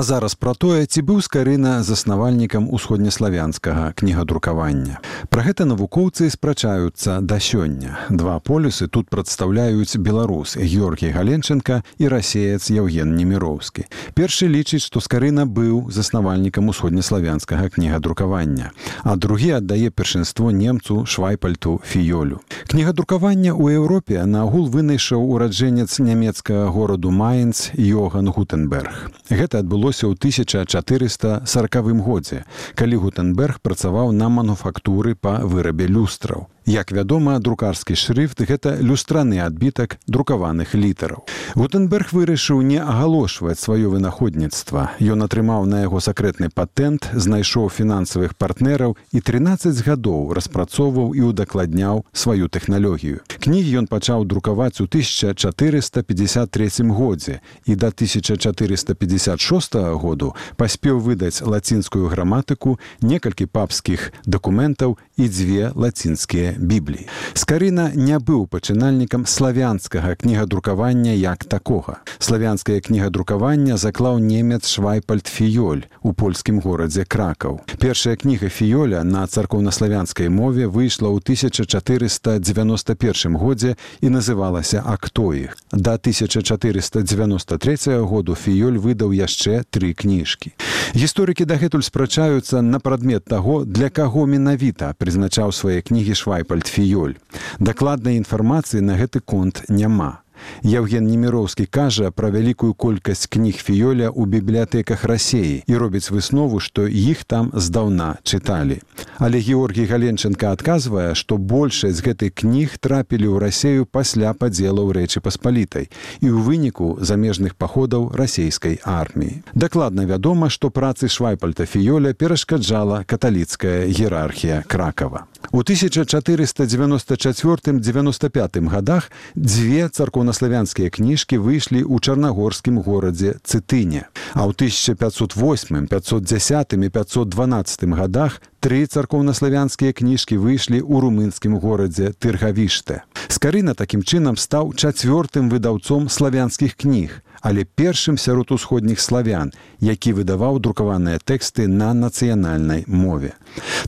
А зараз пра тое, ці быў скарына заснавальнікам усходнеславянскага кнігадрукавання. Пра гэта навукоўцы спрачаюцца да сёння. Два полюсы тут прадстаўляюць беларус Георгій Галенченко і расеец Яўген Неміроўскі. Першы лічыць, што скарына быў заснавальнікам усходнеславянскага кнігадрукавання, а другі аддае першынство немцу швайпальту фіёлю. Кнігадрукавання ў Еўропе наагул вынайшаў ураджэнец нямецкага гораду Майнц Йоган Гутенберг. Гэта адбылося ў 1440 годзе, калі Гутенберг працаваў на мануфактуры па вырабе люстраў. Як вядома, друкарскі шрыфт гэта люстраны адбітак друкаваных літараў. Гутенберг вырашыў не агалошваць сваё вынаходніцтва. Ён атрымаў на яго сакрэтны патэнт, знайшоў фінансавых партнераў і 13 гадоў распрацоўваў і ўдакладняў сваю тэхналогію. Кнігі ён пачаў друкаваць у 1453 годзе і да 1456 году паспеў выдаць лацінскую граматыку, некалькі папскіх дакументаў і дзве лацінскія бібліі. Скарына не быў пачынальнікам славянскага кнігадрукавання як такога. Славянскае кнігадрукавання заклаў немец швайпальт фіёль у польскім горадзе кракаў. Першая кніга фіёля на царкоўнаславянскай мове выйшла ў 1491 годзе і называлася актоіх. Да 1493 году фіёль выдаў яшчэ тры кніжкі. Гісторыкі дагэтуль спрачаюцца на прадмет таго, для каго менавіта прызначаў свае кнігі швайпальт пальтфіёль. Дакладнай інфармацыі на гэты конт няма. Яўген Неміроўскі кажа пра вялікую колькасць кніг фіёля ў бібліятэках рассеі і робіць выснову, што іх там здаўна чыталі. Але Георгій Галенчынка адказвае, што большасць гэтых кніг трапілі ў рассею пасля падзелаў рэчы паспалітай і ў выніку замежных паходаў расійскай арміі. Дакладна вядома, што працы швайпальта фіёля перашкаджала каталіцкая іерархія кракава. У 1494-95 годах дзве царкоўнаславянскія кніжкі выйшлі ў чарнагорскім горадзе цытыне. А ў 1508, 510 і 512 годах тры царкоўнаславянскія кніжкі выйшлі ў румынскім горадзе тыргавіште. Скарына такім чынам стаў чацвёртым выдаўцом славянскіх кніг, але першым сярод усходніх славян, які выдаваў друкаваныя тэксты на нацыянальнай мове.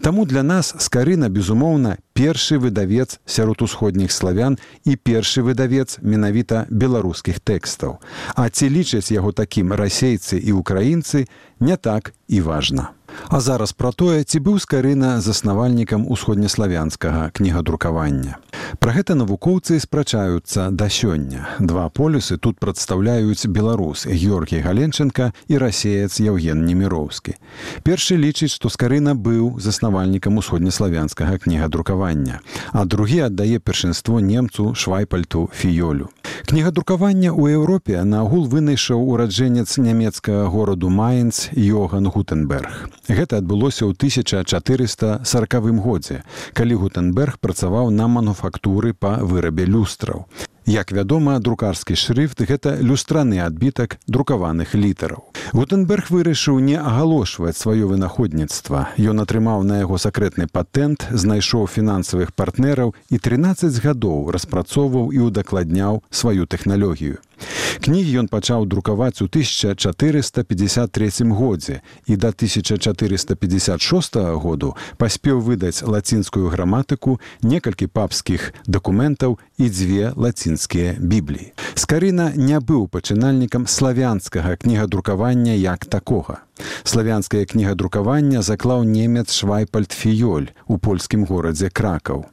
Таму для нас скарына безумоўна першы выдавец сярод усходніх славян і першы выдавец менавіта беларускіх тэкстаў. А ці лічаць яго такім расейцы і украінцы не так і важна. А зараз пра тое, ці быў скарына заснавальнікам усходнеславянскага кнігадрукавання. Пра гэта навукоўцы спрачаюцца да сёння. Два полюсы тут прадстаўляюць беларус Георгій Галенченко і расеец Яўген Неміроўскі. Першы лічыць, што скарына быў заснавальнікам усходнеславянскага кнігадрукавання, а другі аддае першынство немцу швайпальту фіёлю. Кнігадрукаванне ў Еўропе наагул вынайшаў ураджэнец нямецкага гораду Майнц Йоган Гутенберг. Гэта адбылося ў 1440 годзе, калі Гутенберг працаваў на мануфактуры па вырабе люстраў. Як вядома, друкарскі шрыфт гэта люстраны адбітак друкаваных літараў. Гутенберг вырашыў не агалошваць сваё вынаходніцтва. Ён атрымаў на яго сакрэтны патэнт, знайшоў фінансавых партнераў і 13 гадоў распрацоўваў і ўдакладняў сваю тэхналогію. Кнігі ён пачаў друкаваць у 1453 годзе і да 1456 году паспеў выдаць лацінскую граматыку, некалькі папскіх дакументаў і дзве лацінскія бібліі. Скарына не быў пачынальнікам славянскага кнігадрукавання як такога. Славянскае кнігадрукаванне заклаў немец швайпальт фіёль у польскім горадзе кракаў.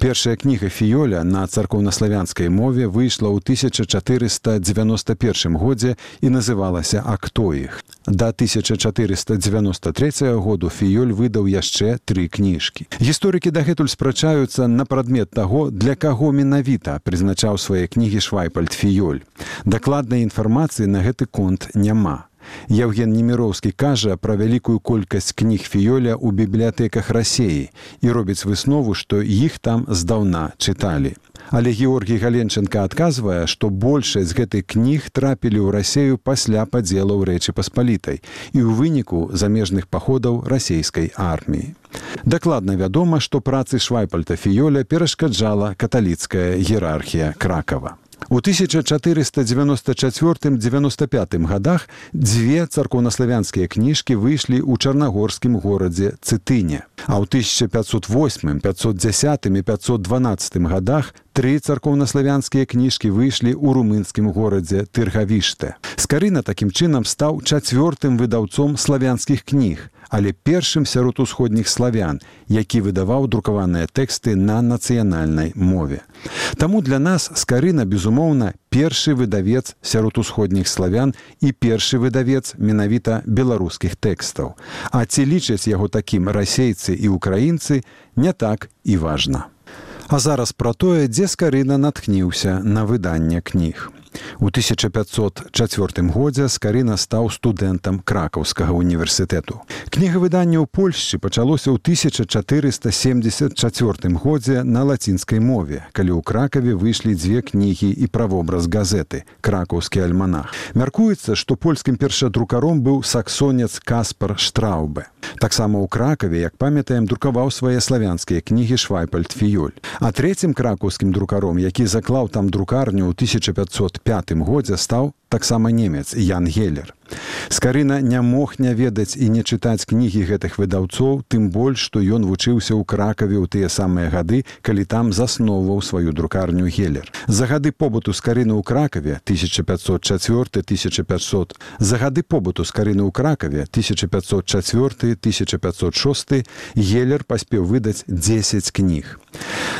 Першая кніга фіёля на царкоўнаславянскай мове выйшла ў 1491 годзе і называлася актоіх. Да 1493 году фіёль выдаў яшчэ тры кніжкі. Гісторыкі дагэтуль спрачаюцца на прадмет таго, для каго менавіта прызначаў свае кнігі швайпальт фіёль. Дакладнай інфармацыі на гэты конт няма. Яўген Неміроўскі кажа пра вялікую колькасць кніг фіёля ў бібліятэках рассеі і робіць выснову, што іх там здаўна чыталі. Але Георгій Галенченко адказвае, што большасць гэтых кніг трапілі ў рассею пасля падзелаў рэчы паспалітай і ў выніку замежных паходаў расійскай арміі. Дакладна вядома, што працы швайпальта фіёля перашкаджала каталіцкая іерархія кракава. У 1494-95 годах дзве царкоўнаславянскія кніжкі выйшлі ў чарнагорскім горадзе цытыне. А ў 1508, 510 і 512 годах тры царкоўнаславянскія кніжкі выйшлі ў румынскім горадзе тыргавіште. Скарына такім чынам стаў чацвёртым выдаўцом славянскіх кніг, але першым сярод усходніх славян, які выдаваў друкаваныя тэксты на нацыянальнай мове. Таму для нас скарына безумоўна першы выдавец сярод усходніх славян і першы выдавец менавіта беларускіх тэкстаў. А ці лічаць яго такім расейцы і украінцы не так і важна. А зараз пра тое, дзе скарына натхніўся на выданне кніг. У 1504 годзе скарына стаў студэнтам кракаўскага універсітэту. Кнігавыданне ў Польшчы пачалося ў 1474 годзе на лацінскай мове, калі ў кракаве выйшлі дзве кнігі і правобраз газеты кракаўскі альманах. Мяркуецца, што польскім першадрукаром быў саксонец Каспар Штраубе. Таксама ў кракаве, як памятаем, друкаваў свае славянскія кнігі швайпальт фіёль. А трэцім кракаўскім друкаром, які заклаў там друкарню ў 1505 годзе стаў таксама немец Ян Гелер. Скарына не мог не ведаць і не чытаць кнігі гэтых выдаўцоў, тым больш, што ён вучыўся ў кракаве ў тыя самыя гады, калі там засноўваў сваю друкарню Гелер. За гады побыту скарыны ў кракаве 1504-1500 за гады побыту скарыны ў кракаве 1504-1506 Гелер паспеў выдаць 10 кніг.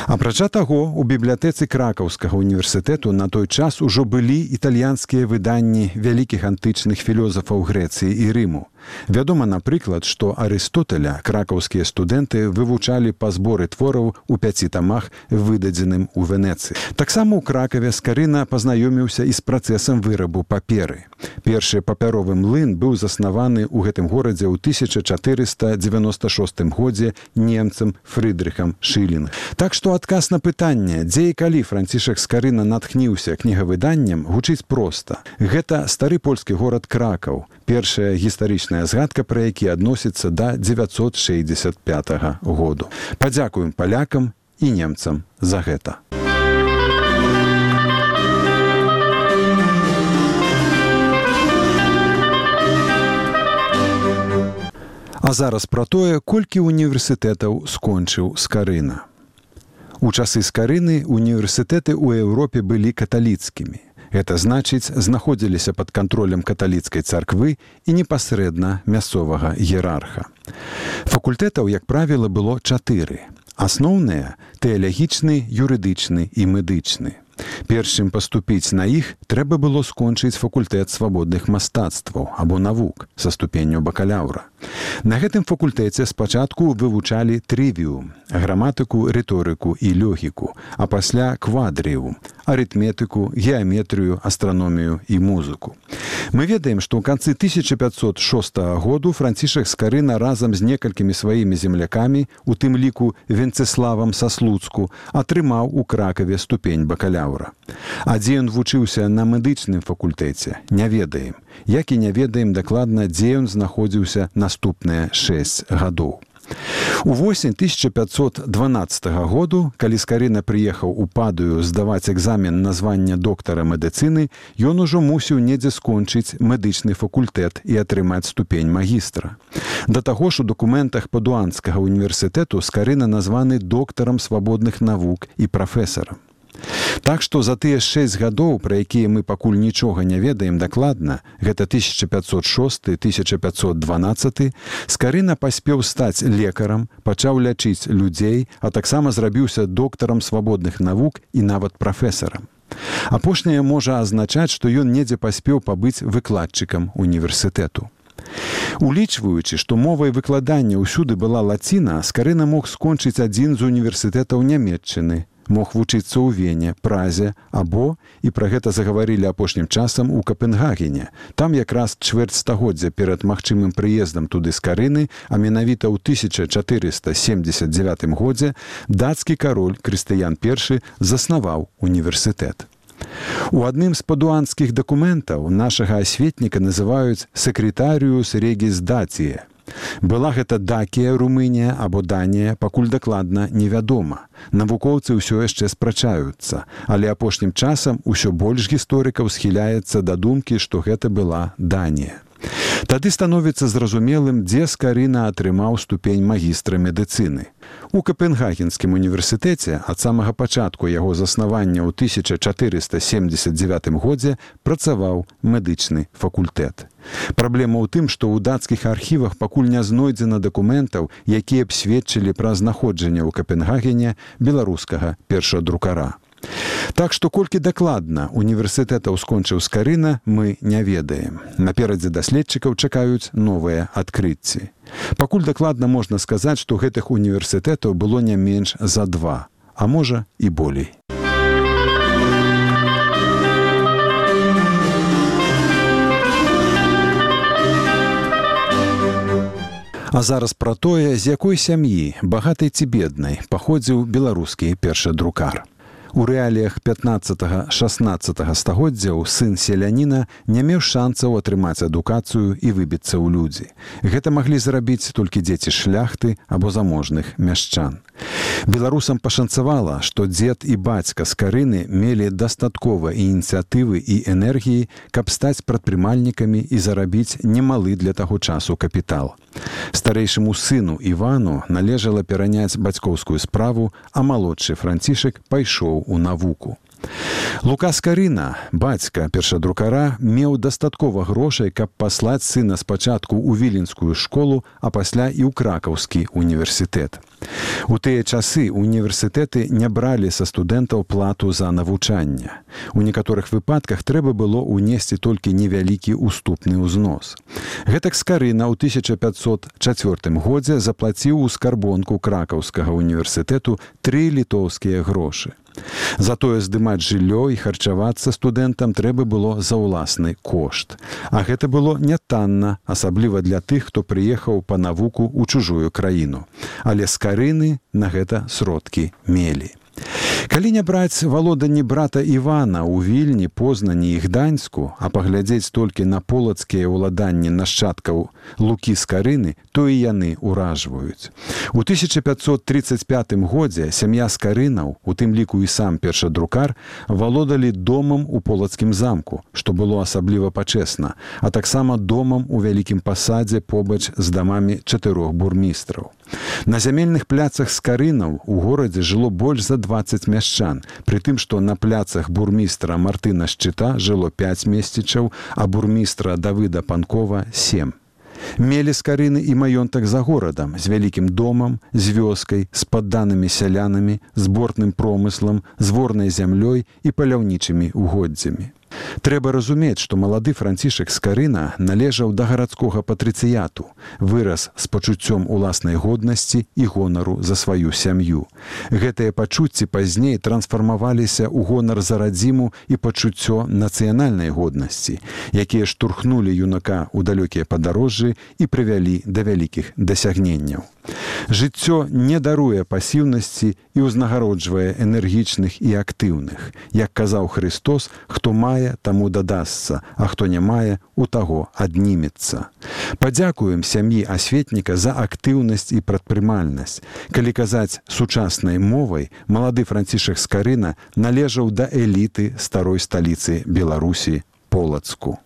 Апрача таго, у бібліятэцы кракаўскага універсітэту на той час ужо былі італьянскія выданні вялікіх антычных філёзафаў Грэцыі і Рыму. Вядома, напрыклад, што Арыстотеля кракаўскія студэнты вывучалі па зборы твораў у пяці тамах выдадзеным у Венецыі. Таксама ў кракаве скарына пазнаёміўся і з працэсам вырабу паперы. Першы папяровы млын быў заснаваны ў гэтым горадзе ў 1496 годзе немцам фрыдрыхам шылін. Так што адказ на пытанне, дзе і калі францішак скарына натхніўся кнігавыданнем гучыць проста. Гэта стары польскі горад кракаў, першая гістарычная згадка пра які адносіцца да 965 году. Падзякуем палякам і немцам за гэта. А зараз пра тое колькі універсітэтаў скончыў скарына. У часы скарыны універсітэты ў Еўропе былі каталіцкімі Гэта значыць, знаходзіліся пад кантролем каталіцкай царквы і непасрэдна мясцовага іерарха. Факультэтаў, як правіла, было чатыры. Асноўныя тэалагічны, юрыдычны і медычны. Перш чым паступіць на іх трэба было скончыць факультэт свабодных мастацтваў або навук са ступенню бакаляўра. На гэтым факультэце спачатку вывучалі трывіум, граматыку, рыторыку і лёгіку, а пасля квадрыум, арытметыку, геаметрыю, астраномію і музыку. Мы ведаем, што ў канцы 1506 году францішак скарына разам з некалькімі сваімі землякамі, у тым ліку венцеславам са слуцку, атрымаў у кракаве ступень бакаляўра. А дзе ён вучыўся на медычным факультэце, не ведаем, як і не ведаем дакладна, дзе ён знаходзіўся наступныя 6 гадоў. У восень 1512 году, калі скарына прыехаў у падаю здаваць экзамен на званне доктара медыцыны, ён ужо мусіў недзе скончыць медычны факультэт і атрымаць ступень магістра. Да таго ж у дакументах падуанскага універсітэту скарына названы доктарам свабодных навук і прафесарам. Так што за тыя шэсць гадоў, пра якія мы пакуль нічога не ведаем дакладна, гэта 1506-1512, скарына паспеў стаць лекарам, пачаў лячыць людзей, а таксама зрабіўся доктарам свабодных навук і нават прафесарам. Апошняе можа азначаць, што ён недзе паспеў пабыць выкладчыкам універсітэту. Улічваючы, што мовай выкладання ўсюды была лаціна, скарына мог скончыць адзін з універсітэтаў нямметчыны мог вучыцца ў вене празе або і пра гэта загаварылі апошнім часам у капенгагене. Там якраз чвэрць стагоддзя перад магчымым прыездам туды з карыны а менавіта ў 1479 годзе дацкі кароль крыстыян першы заснаваў універсітэт. У адным з падуанскіх дакументаў нашага асветніка называюць сакретарыус регіздацыя Была гэта дакія румынія або данія пакуль дакладна невядома. Навукоўцы ўсё яшчэ спрачаюцца, але апошнім часам усё больш гісторыкаў схіляецца да думкі, што гэта была данія. Тады становіцца зразумелым, дзе скарына атрымаў ступень магістра медыцыны. У капенгагенскім універсітэце ад самага пачатку яго заснавання ў 1479 годзе працаваў медычны факультэт. Праблема ў тым, што ў дацкіх архівах пакуль не знойдзена дакументаў, якія б сведчылі пра знаходжанне ў капенгагене беларускага першадрукара. Так што колькі дакладна універсітэтаў скончыў скарына мы не ведаем. Наперадзе даследчыкаў чакаюць новыя адкрыцці. Пакуль дакладна можна сказаць, што гэтых універсітэтаў было не менш за два, а можа і болей. А зараз пра тое, з якой сям'і багатай ці беднай паходзіў беларускі першадрукар. У рэаліях 15-16 стагоддзяў сын селяніна не меў шанцаў атрымаць адукацыю і выбіцца ў людзі. Гэта маглі зрабіць толькі дзеці шляхты або заможных мяшчан. Беларусам пашанцавала, што дзед і бацька з карыны мелі дастаткова ініцыятывы і энергіі, каб стаць прадпрымальнікамі і зарабіць немалы для таго часу капітал. Старэйшаму сыну Івану належала пераняць бацькоўскую справу, а малодшы францішек пайшоў у навуку. Лукас Карына, бацька першадрукара, меў дастаткова грошай, каб паслаць сына спачатку ў віленскую школу, а пасля і ў кракаўскі універсітэт. У тыя часы універсітэты не бралі са студэнтаў плату за навучанне. У некаторых выпадках трэба было ўнесці толькі невялікі уступны ўзнос. Гэтак скарына ў 1504 годзе заплаціў у скарбонку кракаўскага універсітэту тры літоўскія грошы. Затое здымаць жыллё і харчавацца студэнтам трэба было за ўласны кошт. А гэта было нятанна, асабліва для тых, хто прыехаў па навуку ў чужую краіну. Але з карыны на гэта сродкі мелі. Калі не браць валоданні брата Івана ў вільні познані і гданьску, а паглядзець толькі на полацкія ўладанні нашчадкаў лукі з карыны, то і яны ўражваюць. У 1535 годзе сям'я з карынаў, у тым ліку і сам першадрукар, валодалі домам у полацкім замку, што было асабліва пачесна, а таксама домам у вялікім пасадзе побач з дамамі чатырох бурмістраў. На зямельных пляцах з карынаў у горадзе жыло больш за 20 мяшчан, пры тым, што на пляцах бурмістра Мартына шчыта жыло 5 месцічаў, а бурмістра Давыда Панкова 7. Мелі з карыны і маёнтак за горадам, з вялікім домам, з вёскай, з падданымі сялянамі, збортным промыслам, зворнай зямлёй і паляўнічымі угоддзямі. Трэба разумець, што малады францішак скарына належаў да гарадскога патрыцыяту, вырас з пачуццём уласнай годнасці і гонару за сваю сям'ю. Гэтыя пачуцці пазней трансфармаваліся ў гонар за радзіму і пачуццё нацыянальнай годнасці, якія штурхнулі юнака ў далёкія падарожжы і прывялі да вялікіх дасягненняў. Жыццё не даруе пасіўнасці і ўзнагароджвае энергічных і актыўных. Як казаў Христос, хто мае, таму дадасца, а хто не мае, у таго аднімецца. Падзякуем сям'і асветніка за актыўнасць і прадпрымальнасць. Калі казаць сучаснай мовай, малады францішах скарына належаў да эліты старой сталіцы Беларусі полацку.